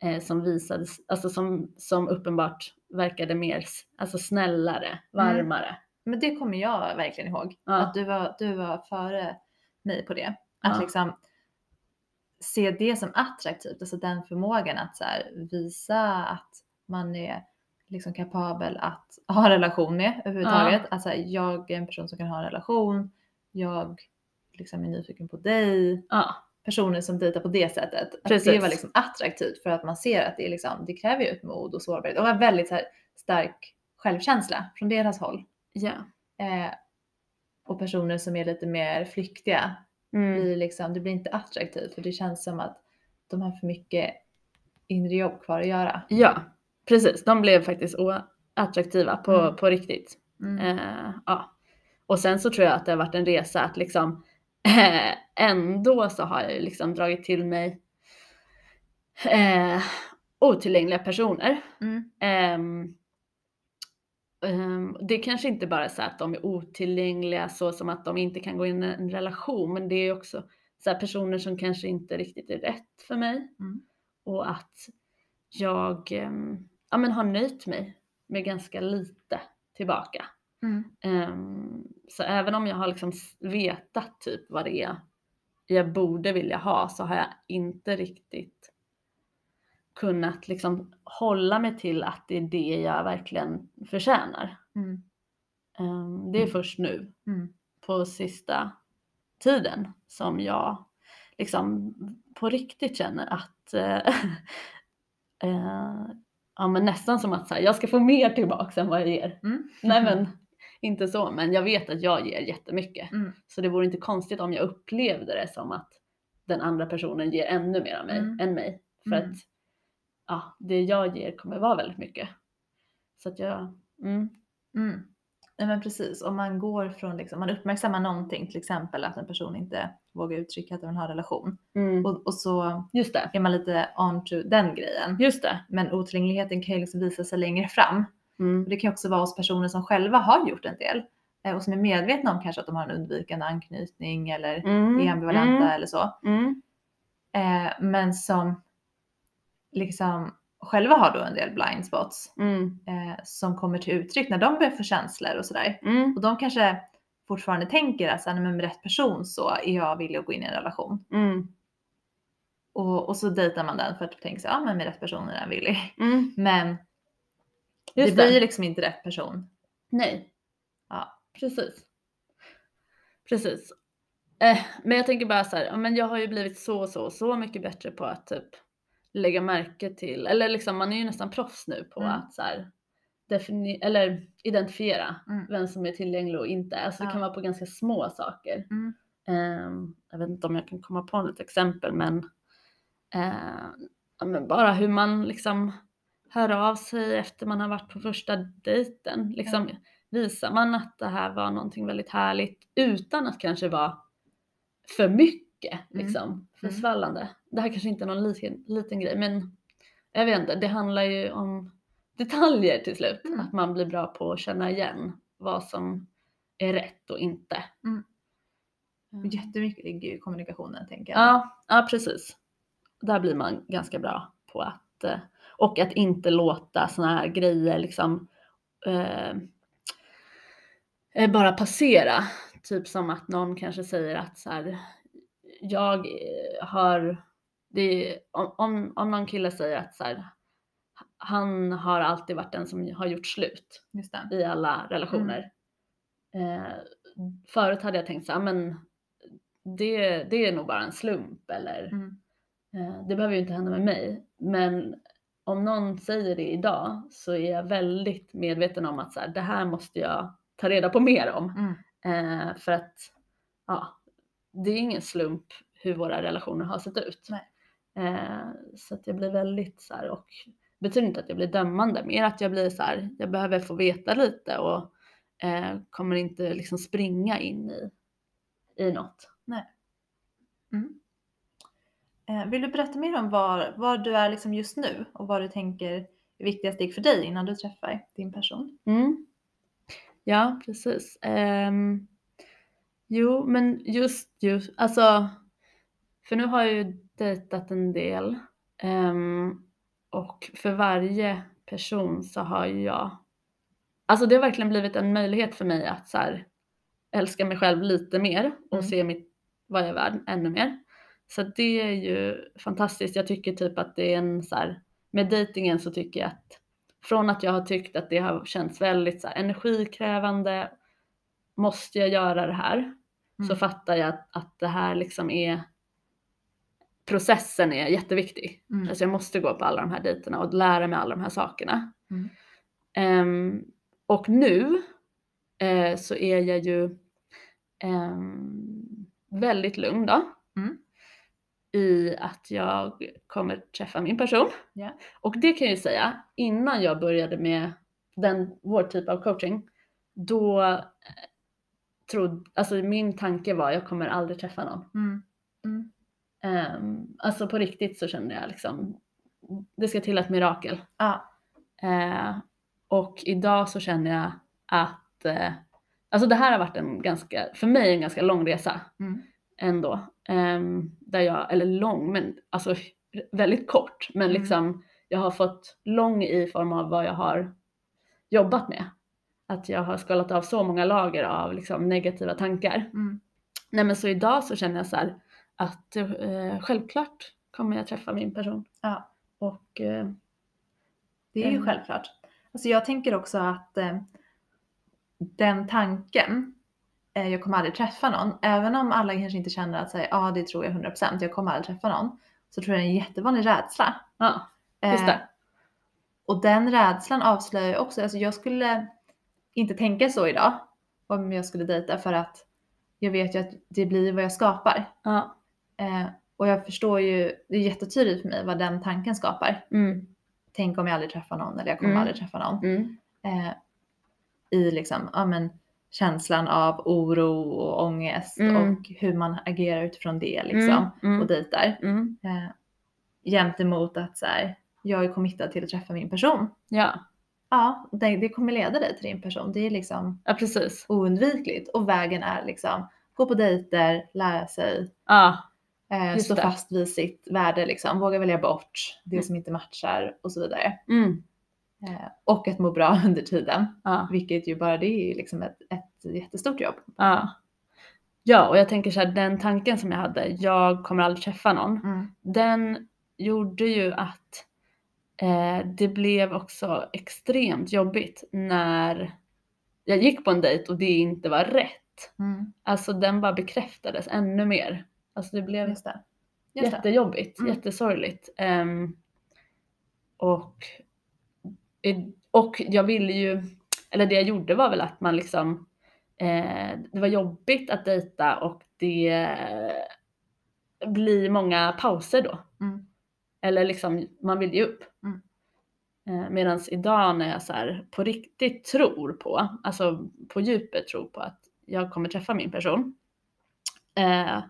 B: eh, som visade, alltså som, som uppenbart verkade mer alltså snällare, varmare.
A: Men det kommer jag verkligen ihåg.
B: Ja.
A: Att du var, du var före mig på det. Att
B: Ja.
A: liksom se det som attraktivt, alltså den förmågan att så här, visa att man är liksom kapabel att ha en relation med överhuvudtaget. Att så här, jag är en person som kan ha en relation, jag liksom är nyfiken på dig.
B: Ja,
A: Personer som dejtar på det sättet. Att
B: Precis.
A: det var liksom attraktivt för att man ser att det, är liksom, det kräver ju ett mod och sårbarhet. Och var väldigt så här, stark självkänsla från deras håll.
B: ja.
A: Eh, och personer som är lite mer flyktiga
B: Mm.
A: blir liksom, det blir inte attraktivt för det känns som att de har för mycket inre jobb kvar att göra.
B: Ja, precis. De blev faktiskt oattraktiva på,
A: Mm.
B: på riktigt.
A: Mm.
B: Eh, ja. Och sen så tror jag att det har varit en resa att liksom eh, ändå så har jag liksom dragit till mig eh, otillgängliga personer.
A: Mm.
B: Ehm, det kanske inte bara är så att de är otillgängliga så som att de inte kan gå in i en relation, men det är också så här personer som kanske inte riktigt är rätt för mig.
A: Mm.
B: Och att jag ehm, ja, men har nöjt mig med ganska lite tillbaka.
A: Mm.
B: Ehm, så även om jag har liksom vetat typ vad det är jag borde vilja ha så har jag inte riktigt kunnat liksom hålla mig till att det är det jag verkligen förtjänar.
A: Mm.
B: Ehm, det är
A: Mm.
B: först nu
A: Mm.
B: på sista tiden som jag liksom på riktigt känner att eh, ja men nästan som att så här, jag ska få mer tillbaks än vad jag ger.
A: Mm.
B: Nej men inte så, men jag vet att jag ger jättemycket.
A: Mm.
B: Så det vore inte konstigt om jag upplevde det som att den andra personen ger ännu mer av mig
A: Mm.
B: än mig. För
A: Mm.
B: att ja, det jag ger kommer vara väldigt mycket. Så att jag, mm,
A: Mm. Nej men precis, om man går från liksom, man uppmärksammar någonting, till exempel att en person inte vågar uttrycka att de har en relation.
B: mm,
A: Och, och så
B: just det,
A: är man lite on to den grejen.
B: just det.
A: Men otillgängligheten kan ju liksom visa sig längre fram.
B: Mm,
A: Och det kan också vara hos personer som själva har gjort en del eh, och som är medvetna om kanske att de har en undvikande anknytning eller
B: mm,
A: är ambivalenta
B: mm,
A: eller så.
B: mm,
A: Eh, men som liksom själva har då en del blind spots
B: mm,
A: eh, som kommer till uttryck när de börjar få känslor och sådär.
B: mm,
A: Och de kanske fortfarande tänker att så här, "Nej, men med rätt person så är jag villig att gå in i en relation.
B: mm,
A: Och, och så dejtar man den för att tänka så ja men med rätt person är den villig.
B: mm.
A: Men det
B: Just
A: blir ju
B: det.
A: liksom inte rätt person.
B: Nej.
A: Ja.
B: Precis. Precis. Eh, men jag tänker bara så här, men jag har ju blivit så, så, så mycket bättre på att typ lägga märke till, eller liksom man är ju nästan proffs nu på
A: Mm.
B: att så här, eller identifiera
A: Mm.
B: vem som är tillgänglig och inte. Alltså det
A: Ja.
B: kan vara på ganska små saker.
A: Mm.
B: Ehm, jag vet inte om jag kan komma på något exempel men, eh, ja, men bara hur man liksom hör av sig efter man har varit på första dejten. Liksom, Visar man att det här var någonting väldigt härligt utan att kanske vara för mycket
A: Mm.
B: liksom, för svallande. Det här kanske inte är någon liten, liten grej men jag vet inte, det handlar ju om detaljer till slut.
A: Mm.
B: Att man blir bra på att känna igen vad som är rätt och inte.
A: Mm.
B: Mm.
A: Jättemycket ligger ju i kommunikationen tänker jag.
B: Ja, ja precis. Där blir man ganska bra på att eh, och att inte låta såna här grejer liksom eh, eh, bara passera. Typ som att någon kanske säger att så här, jag eh, har, det, om, om, någon kille säger att så här, han har alltid varit den som har gjort slut i alla relationer. Eh, förut hade jag tänkt så här, men det, det är nog bara en slump eller
A: Mm.
B: eh, det behöver ju inte hända med mig. Men om någon säger det idag så är jag väldigt medveten om att så här, det här måste jag ta reda på mer om.
A: Mm.
B: Eh, för att ja, det är ingen slump hur våra relationer har sett ut.
A: Nej.
B: Eh, så att jag blir väldigt så här, och det betyder inte att jag blir dömande, mer att jag blir så här, jag behöver få veta lite och eh, kommer inte liksom springa in i, i något.
A: Mm. Eh, vill du berätta mer om var, var du är liksom just nu och vad du tänker är viktiga steg för dig innan du träffar din person?
B: Mm. Ja, precis. Ehm, jo, men just, just, alltså, för nu har jag ju dejtat en del ehm, och för varje person så har jag, alltså det har verkligen blivit en möjlighet för mig att så här, älska mig själv lite mer och
A: Mm.
B: se mitt, vad jag är värd ännu mer. Så det är ju fantastiskt. Jag tycker typ att det är en så här, med dejtingen så tycker jag att från att jag har tyckt att det har känts väldigt så här, energikrävande, måste jag göra det här? Så
A: Mm.
B: fattar jag att, att det här liksom är, processen är jätteviktig.
A: Mm.
B: Alltså jag måste gå på alla de här dejterna och lära mig alla de här sakerna.
A: Mm.
B: Ehm, och nu eh, så är jag ju ehm, väldigt lugn då.
A: Mm.
B: I att jag kommer träffa min person.
A: Ja.
B: Och det kan jag ju säga, innan jag började med den, vår typ av coaching, då trodde, alltså min tanke var jag kommer aldrig träffa någon.
A: Mm. Mm.
B: Ehm, alltså på riktigt så kände jag liksom, det ska till ett mirakel.
A: Ja.
B: Eh, och idag så känner jag att, eh, alltså det här har varit en ganska, för mig en ganska lång resa
A: Mm.
B: ändå. Ehm, där jag, eller lång, men alltså väldigt kort. Men
A: Mm.
B: liksom jag har fått lång i form av vad jag har jobbat med. Att jag har skalat av så många lager av liksom negativa tankar.
A: Mm.
B: Nej men så idag så känner jag så här att eh, självklart kommer jag träffa min person.
A: Ja.
B: Och eh,
A: Det är ju
B: Mm.
A: självklart. Alltså jag tänker också att eh, den tanken, eh, jag kommer aldrig träffa någon, även om alla kanske inte känner att säga, ja det tror jag 100%, jag kommer aldrig träffa någon, så tror jag det är en jättevanlig rädsla.
B: ja, just
A: Eh,
B: det.
A: och den rädslan avslöjar också, alltså jag skulle inte tänka så idag om jag skulle dejta för att jag vet ju att det blir vad jag skapar.
B: Ja.
A: Eh, och jag förstår ju, det är jättetydligt för mig vad den tanken skapar.
B: Mm,
A: Tänk om jag aldrig träffar någon eller jag kommer
B: Mm.
A: aldrig träffa någon.
B: mm,
A: eh, i liksom, ja, men, känslan av oro och ångest
B: Mm.
A: och hur man agerar utifrån det liksom
B: mm, mm,
A: och dejtar.
B: mm,
A: Eh, jämt emot att så här, jag är committad till att träffa min person.
B: ja,
A: Ja, det, det kommer leda dig till din person. Det är liksom
B: ja precis.
A: oundvikligt och vägen är liksom gå på dejter, lära sig,
B: Ja,
A: eh, stå
B: det.
A: fast vid sitt värde liksom, våga välja bort det
B: Mm.
A: som inte matchar och så vidare.
B: mm,
A: Eh, och att må bra under tiden.
B: ja,
A: Vilket ju bara det är ju liksom ett, ett jättestort jobb.
B: ja. Ja, och jag tänker så här, den tanken som jag hade, jag kommer aldrig träffa någon,
A: Mm.
B: den gjorde ju att eh, det blev också extremt jobbigt när jag gick på en dejt och det inte var rätt.
A: Mm.
B: Alltså den bara bekräftades ännu mer. Alltså det blev
A: Just det. Just
B: jättejobbigt,
A: Mm.
B: jättesorgligt. Ehm, och, och jag ville ju, eller det jag gjorde var väl att man liksom eh, det var jobbigt att dejta och det blir många pauser då.
A: Mm.
B: Eller liksom, man vill ge upp.
A: Mm.
B: Eh, Medan idag när jag så här på riktigt tror på, alltså på djupet tror på att jag kommer träffa min person. Eh,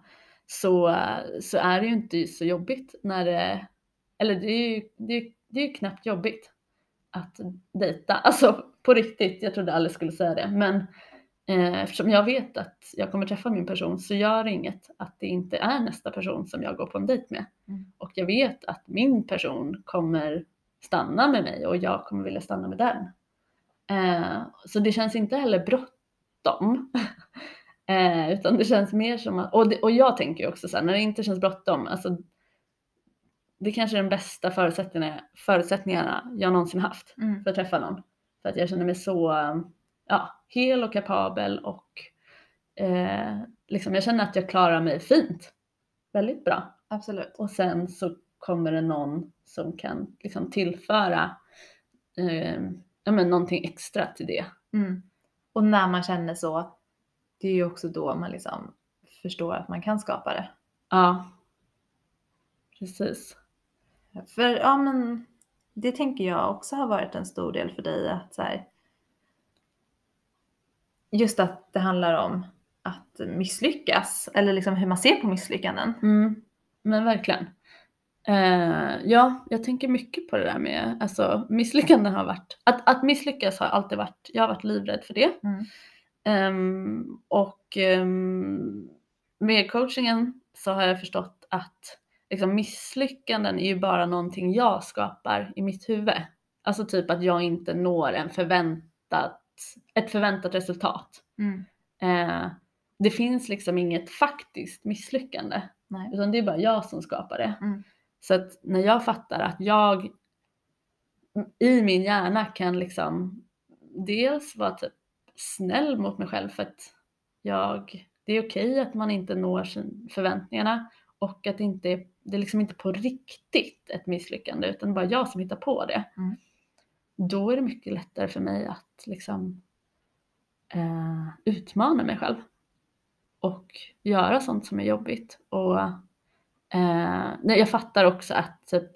B: så, så är det ju inte så jobbigt när det, eller det är ju, det är, det är knappt jobbigt att dejta. Alltså på riktigt, jag trodde aldrig skulle säga det. Men eftersom jag vet att jag kommer träffa min person så gör det inget att det inte är nästa person som jag går på en dejt med.
A: Mm.
B: Och jag vet att min person kommer stanna med mig och jag kommer vilja stanna med den. Eh, så det känns inte heller bråttom. eh, utan det känns mer som att, och, det, och jag tänker ju också så här, när det inte känns bråttom, alltså det kanske är den bästa förutsättningarna, förutsättningarna jag någonsin haft
A: Mm.
B: för att träffa någon. För att jag känner mig så ja, hel och kapabel och eh, liksom jag känner att jag klarar mig fint. Väldigt bra.
A: Absolut.
B: Och sen så kommer det någon som kan liksom tillföra eh, ja, men någonting extra till det.
A: Mm. Och när man känner så, det är ju också då man liksom förstår att man kan skapa det.
B: Ja, precis.
A: För ja men det tänker jag också har varit en stor del för dig att så här, just att det handlar om att misslyckas eller liksom hur man ser på misslyckanden.
B: Mm, men verkligen. Eh, ja, jag tänker mycket på det där med, alltså misslyckanden har varit, att, att misslyckas har alltid varit, jag har varit livrädd för det.
A: Mm.
B: Ehm, och ehm, med coachingen så har jag förstått att liksom, misslyckanden är ju bara någonting jag skapar i mitt huvud. Alltså typ att jag inte når en förväntat, ett förväntat resultat.
A: Mm.
B: Eh, det finns liksom inget faktiskt misslyckande.
A: Nej.
B: Utan det är bara jag som skapar det.
A: Mm.
B: Så att när jag fattar att jag i min hjärna kan liksom dels vara typ snäll mot mig själv för att jag, det är okej att man inte når sin, förväntningarna och att det inte det är liksom inte på riktigt ett misslyckande utan bara jag som hittar på det.
A: Mm.
B: Då är det mycket lättare för mig att liksom eh, utmana mig själv och göra sånt som är jobbigt. Och eh, nej, jag fattar också att typ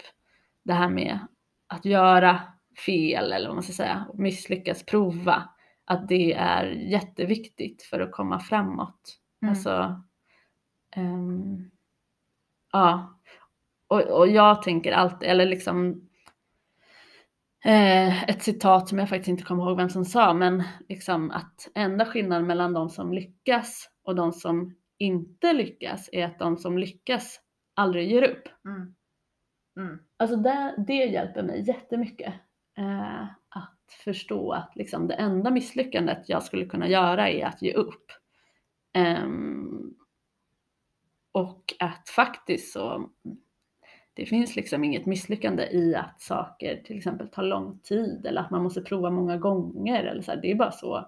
B: det här med att göra fel eller vad man ska säga, misslyckas, prova, att det är jätteviktigt för att komma framåt.
A: Mm.
B: Alltså, ehm, ja. Och, och jag tänker alltid, eller liksom eh, ett citat som jag faktiskt inte kommer ihåg vem som sa, men liksom att enda skillnaden mellan de som lyckas och de som inte lyckas är att de som lyckas aldrig ger upp.
A: Mm. Mm.
B: Alltså det, det hjälper mig jättemycket. Eh, att förstå att liksom det enda misslyckandet jag skulle kunna göra är att ge upp. Ehm, och att faktiskt så, det finns liksom inget misslyckande i att saker till exempel tar lång tid eller att man måste prova många gånger eller så här. Det är bara så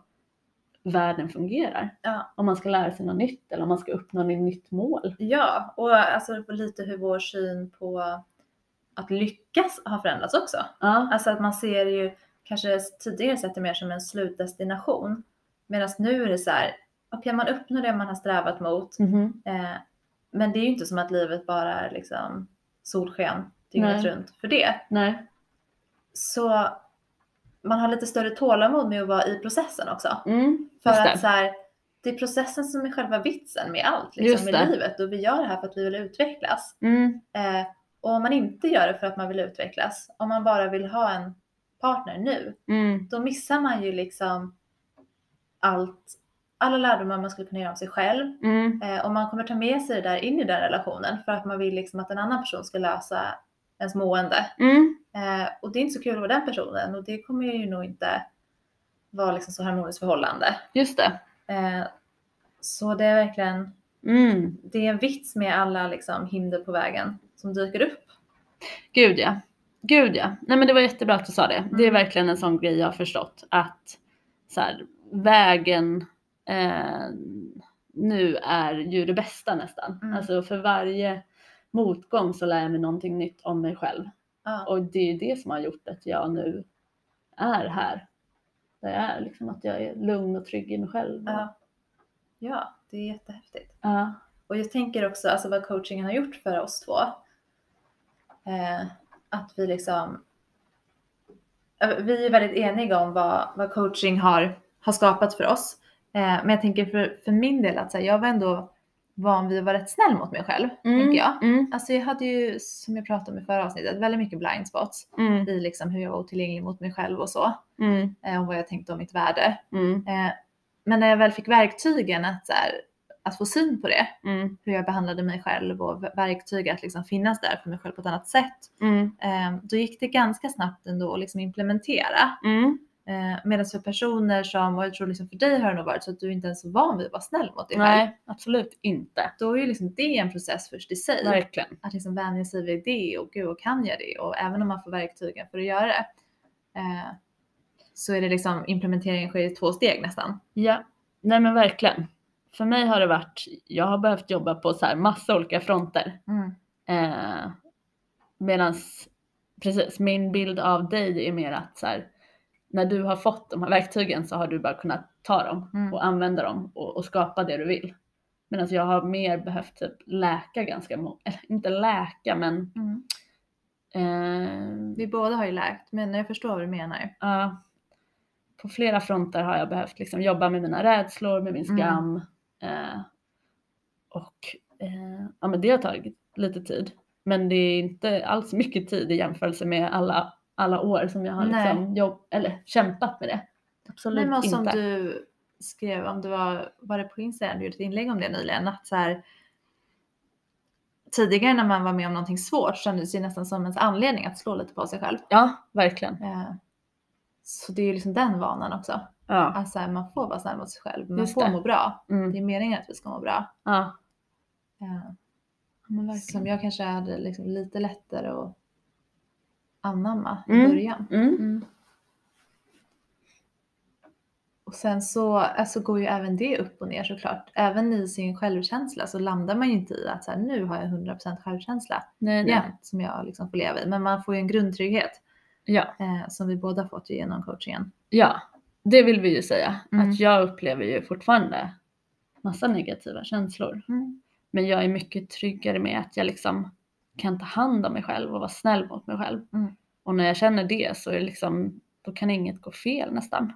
B: världen fungerar.
A: Ja.
B: Om man ska lära sig något nytt eller om man ska uppnå ett nytt mål.
A: ja, och alltså lite hur vår syn på att lyckas har förändrats också.
B: Ja,
A: Alltså att man ser ju kanske tidigare sett det mer som en slutdestination. Medan nu är det så här, okej man uppnår det man har strävat mot.
B: mhm,
A: Eh, men det är ju inte som att livet bara är liksom solsken dygnet
B: Nej.
A: runt för det.
B: nej,
A: Så man har lite större tålamod med att vara i processen också.
B: mm,
A: För att
B: det.
A: så här, det är processen som är själva vitsen med allt liksom, med livet. Och vi gör det här för att vi vill utvecklas.
B: Mm,
A: Eh, och om man inte gör det för att man vill utvecklas, om man bara vill ha en partner nu,
B: mm,
A: då missar man ju liksom allt, alla lärdomar man skulle kunna göra om sig själv.
B: mm,
A: Eh, och man kommer ta med sig det där in i den relationen för att man vill liksom att en annan person ska lösa ens mående.
B: mm,
A: Eh, och det är inte så kul att vara den personen och det kommer ju nog inte vara liksom så harmoniskt förhållande.
B: just det.
A: Eh, så det är verkligen,
B: Mm.
A: det är en vits med alla liksom hinder på vägen som dyker upp.
B: Gud ja. Gud ja. Nej men det var jättebra att du sa det. Det är
A: Mm.
B: verkligen en sån grej jag har förstått att så här, vägen eh, nu är ju det bästa nästan.
A: Mm.
B: Alltså för varje motgång så lär jag mig någonting nytt om mig själv.
A: Ja.
B: Och det är ju det som har gjort att jag nu är här. där jag är. Liksom att jag är lugn och trygg i mig själv.
A: Ja. ja, det är jättehäftigt.
B: Ja.
A: Och jag tänker också alltså vad coachingen har gjort för oss två. Eh, att vi liksom, eh, vi är väldigt eniga om vad, vad coaching har, har skapat för oss. Eh, men jag tänker för, för min del att här, jag var ändå van vid att vara rätt snäll mot mig själv, tänker jag.
B: Mm.
A: Alltså jag hade ju, som jag pratade om i förra avsnittet, väldigt mycket blind spots
B: Mm.
A: i liksom hur jag var otillgänglig mot mig själv och så.
B: Mm.
A: Eh, och vad jag tänkte om mitt värde.
B: Mm.
A: Eh, men när jag väl fick verktygen att, så här, att få syn på det,
B: Mm.
A: hur jag behandlade mig själv och ver- verktyg att liksom finnas där för mig själv på ett annat sätt.
B: Mm.
A: Då gick det ganska snabbt ändå att liksom implementera. Eh, Medan för personer som, och jag tror liksom för dig har det nog varit så att du inte ens är van vid att vara snäll mot dig själv.
B: Nej, absolut inte.
A: Då är ju liksom det en process först i sig.
B: Verkligen.
A: Att liksom vänja sig vid det och gud, och kan jag det? Och även om man får verktygen för att göra det. Eh, så är det liksom implementeringen sker i två steg nästan.
B: Ja, nej men verkligen. För mig har det varit, jag har behövt jobba på så här massa olika fronter.
A: Mm.
B: Eh, Medan, precis, min bild av dig är mer att så här, när du har fått de här verktygen så har du bara kunnat ta dem
A: Mm.
B: och använda dem och, och skapa det du vill. Medan jag har mer behövt typ läka ganska, eller inte läka men
A: Mm.
B: eh,
A: Vi båda har ju läkt, men jag förstår vad du menar.
B: Ja, på flera fronter har jag behövt liksom jobba med mina rädslor, med min
A: Mm.
B: skam. Eh, och eh, ja, men det har tagit lite tid. Men det är inte alls mycket tid i jämförelse med alla, alla år som jag har liksom jobb, eller kämpat med det. Absolut
A: Nej, men
B: inte.
A: som du skrev, om det var, var det på Instagram du gjorde ett inlägg om det nyligen, att så här, tidigare när man var med om någonting svårt kändes det nästan som ens anledning att slå lite på sig själv.
B: Ja, verkligen.
A: Eh, Så det är ju liksom den vanan också.
B: Ja.
A: Att så här, man får vara snäll mot sig själv, man
B: Just
A: får
B: det.
A: må bra.
B: Mm.
A: Det är meningen att vi ska må bra.
B: ja.
A: Eh,
B: Men verkligen.
A: Som jag kanske hade liksom lite lättare att anamma i
B: Mm.
A: början.
B: Mm.
A: Mm. Och sen så alltså, går ju även det upp och ner såklart. Även i sin självkänsla så landar man ju inte i att så här, nu har jag 100% självkänsla
B: Nej, nej.
A: jämt som jag liksom får leva i. Men man får ju en grundtrygghet
B: Ja.
A: eh, som vi båda fått genom coachingen.
B: ja, det vill vi ju säga.
A: Mm.
B: Att jag upplever ju fortfarande massa negativa känslor. Men jag är mycket tryggare med att jag liksom kan ta hand om mig själv och vara snäll mot mig själv.
A: Mm.
B: Och när jag känner det så är det liksom, då kan inget gå fel nästan.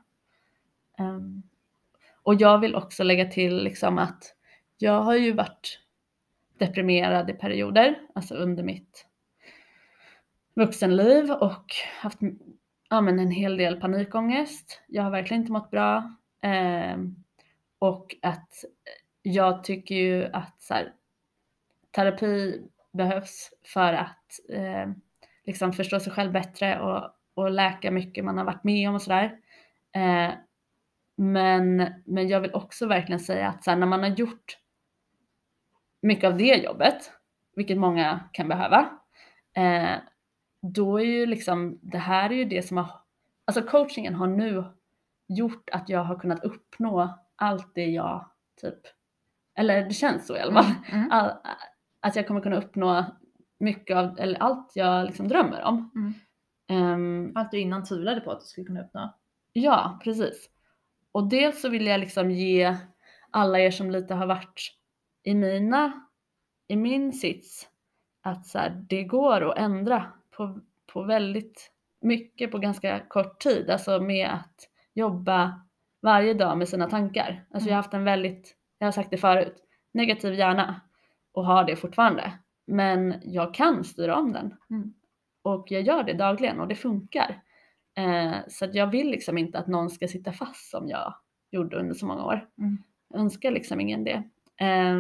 B: Ehm, och jag vill också lägga till liksom att jag har ju varit deprimerad i perioder, alltså under mitt vuxenliv och haft ja, men en hel del panikångest. Jag har verkligen inte mått bra. Ehm, och att jag tycker ju att så här, terapi behövs för att eh, liksom förstå sig själv bättre och, och läka mycket man har varit med om och sådär. Eh, men, men jag vill också verkligen säga att så här, när man har gjort mycket av det jobbet, vilket många kan behöva, eh, då är ju liksom, det här är ju det som har, alltså coachingen har nu gjort att jag har kunnat uppnå allt det jag typ, eller det känns så i alla fall,
A: Mm.
B: all, att jag kommer kunna uppnå mycket av, eller allt jag liksom drömmer om.
A: Mm.
B: Ehm,
A: Allt du innan tvivlade på att du skulle kunna uppnå.
B: ja, precis. Och dels så vill jag liksom ge alla er som lite har varit i mina, i min sits, att så här, det går att ändra på, på väldigt mycket på ganska kort tid. Alltså med att jobba varje dag med sina tankar. Alltså jag har haft en väldigt, jag har sagt det förut, negativ hjärna och har det fortfarande. Men jag kan styra om den.
A: Mm.
B: Och jag gör det dagligen och det funkar. Eh, så jag vill liksom inte att någon ska sitta fast som jag gjorde under så många år.
A: Mm.
B: Jag önskar liksom ingen det. Eh,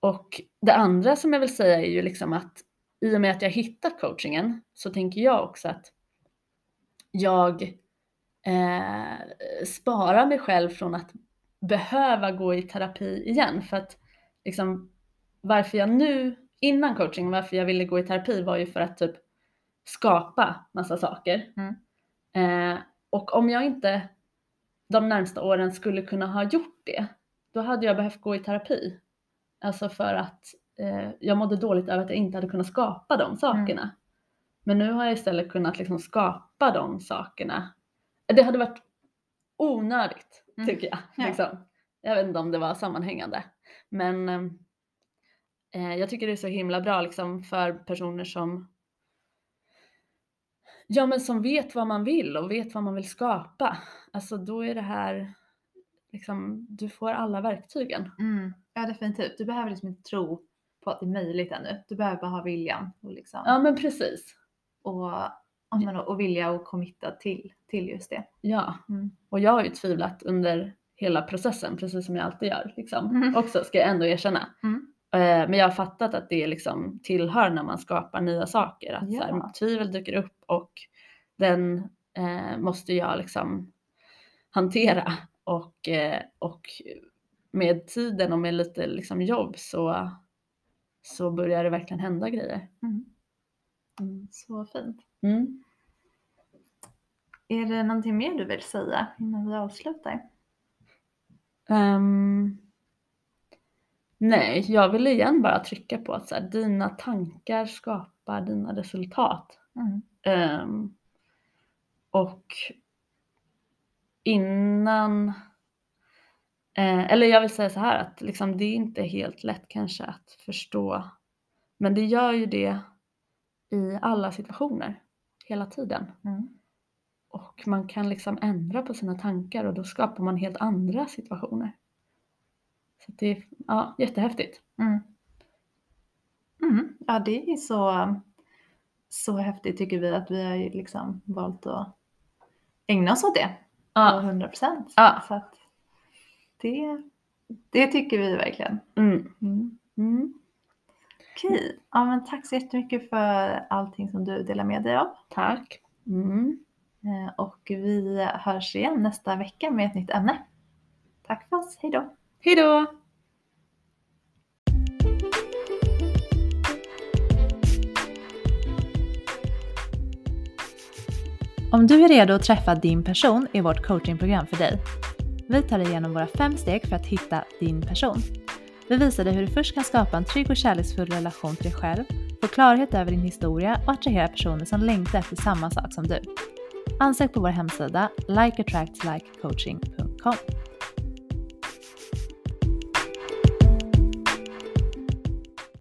B: och det andra som jag vill säga är ju liksom att i och med att jag hittat coachingen så tänker jag också att jag eh, sparar mig själv från att behöva gå i terapi igen. För att liksom, varför jag nu, innan coaching, varför jag ville gå i terapi var ju för att typ skapa massa saker.
A: Mm.
B: Eh, och om jag inte de närmsta åren skulle kunna ha gjort det, då hade jag behövt gå i terapi. Alltså för att eh, jag mådde dåligt över att jag inte hade kunnat skapa de sakerna. Men nu har jag istället kunnat liksom skapa de sakerna det hade varit onödigt
A: Mm.
B: tycker jag.
A: Ja.
B: Liksom. Jag vet inte om det var sammanhängande. Men eh, jag tycker det är så himla bra liksom, för personer som Ja men som vet vad man vill och vet vad man vill skapa. Alltså då är det här liksom, du får alla verktygen.
A: Mm. Ja definitivt. Du behöver liksom inte tro på att det är möjligt ännu. Du behöver bara ha viljan och, liksom,
B: Ja men precis.
A: och, men, och vilja och committa till, till just det.
B: Ja.
A: Mm.
B: Och jag har ju tvivlat under hela processen, precis som jag alltid gör. Liksom.
A: Mm.
B: Också ska jag ändå erkänna.
A: Mm.
B: Eh, Men jag har fattat att det liksom tillhör när man skapar nya saker. Att
A: Ja.
B: här, tvivel dyker upp och den eh, måste jag liksom hantera. Och, eh, och med tiden och med lite liksom jobb så, så börjar det verkligen hända grejer.
A: Mm.
B: Mm.
A: Så fint.
B: Mm.
A: Är det någonting mer du vill säga innan vi avslutar?
B: Ehm, nej, jag vill igen bara trycka på att så här, dina tankar skapar dina resultat.
A: Mm.
B: Ehm, och innan, eh, eller jag vill säga så här att liksom, det är inte helt lätt kanske att förstå, men det gör ju det i alla situationer, hela tiden.
A: Mm.
B: Och man kan liksom ändra på sina tankar och då skapar man helt andra situationer. Så det är ja, jättehäftigt.
A: Mm. Mm. Ja, det är så, så häftigt tycker vi att vi har liksom valt att ägna oss åt det
B: Ja,
A: 100 procent.
B: Ja.
A: Så det, det tycker vi verkligen.
B: mm,
A: Mm.
B: mm,
A: Okej, ja, men tack så jättemycket för allting som du delar med dig av.
B: tack. Mm.
A: Eh, Och vi hörs igen nästa vecka med ett nytt ämne. Tack för oss, hej då!
B: Hej då!
C: Om du är redo att träffa din person är vårt coachingprogram för dig. Vi tar dig igenom våra fem steg för att hitta din person. Vi visar dig hur du först kan skapa en trygg och kärleksfull relation till dig själv, få klarhet över din historia och attrahera personer som längtar efter samma sak som du. Ansök på vår hemsida likeattractslikecoaching.com.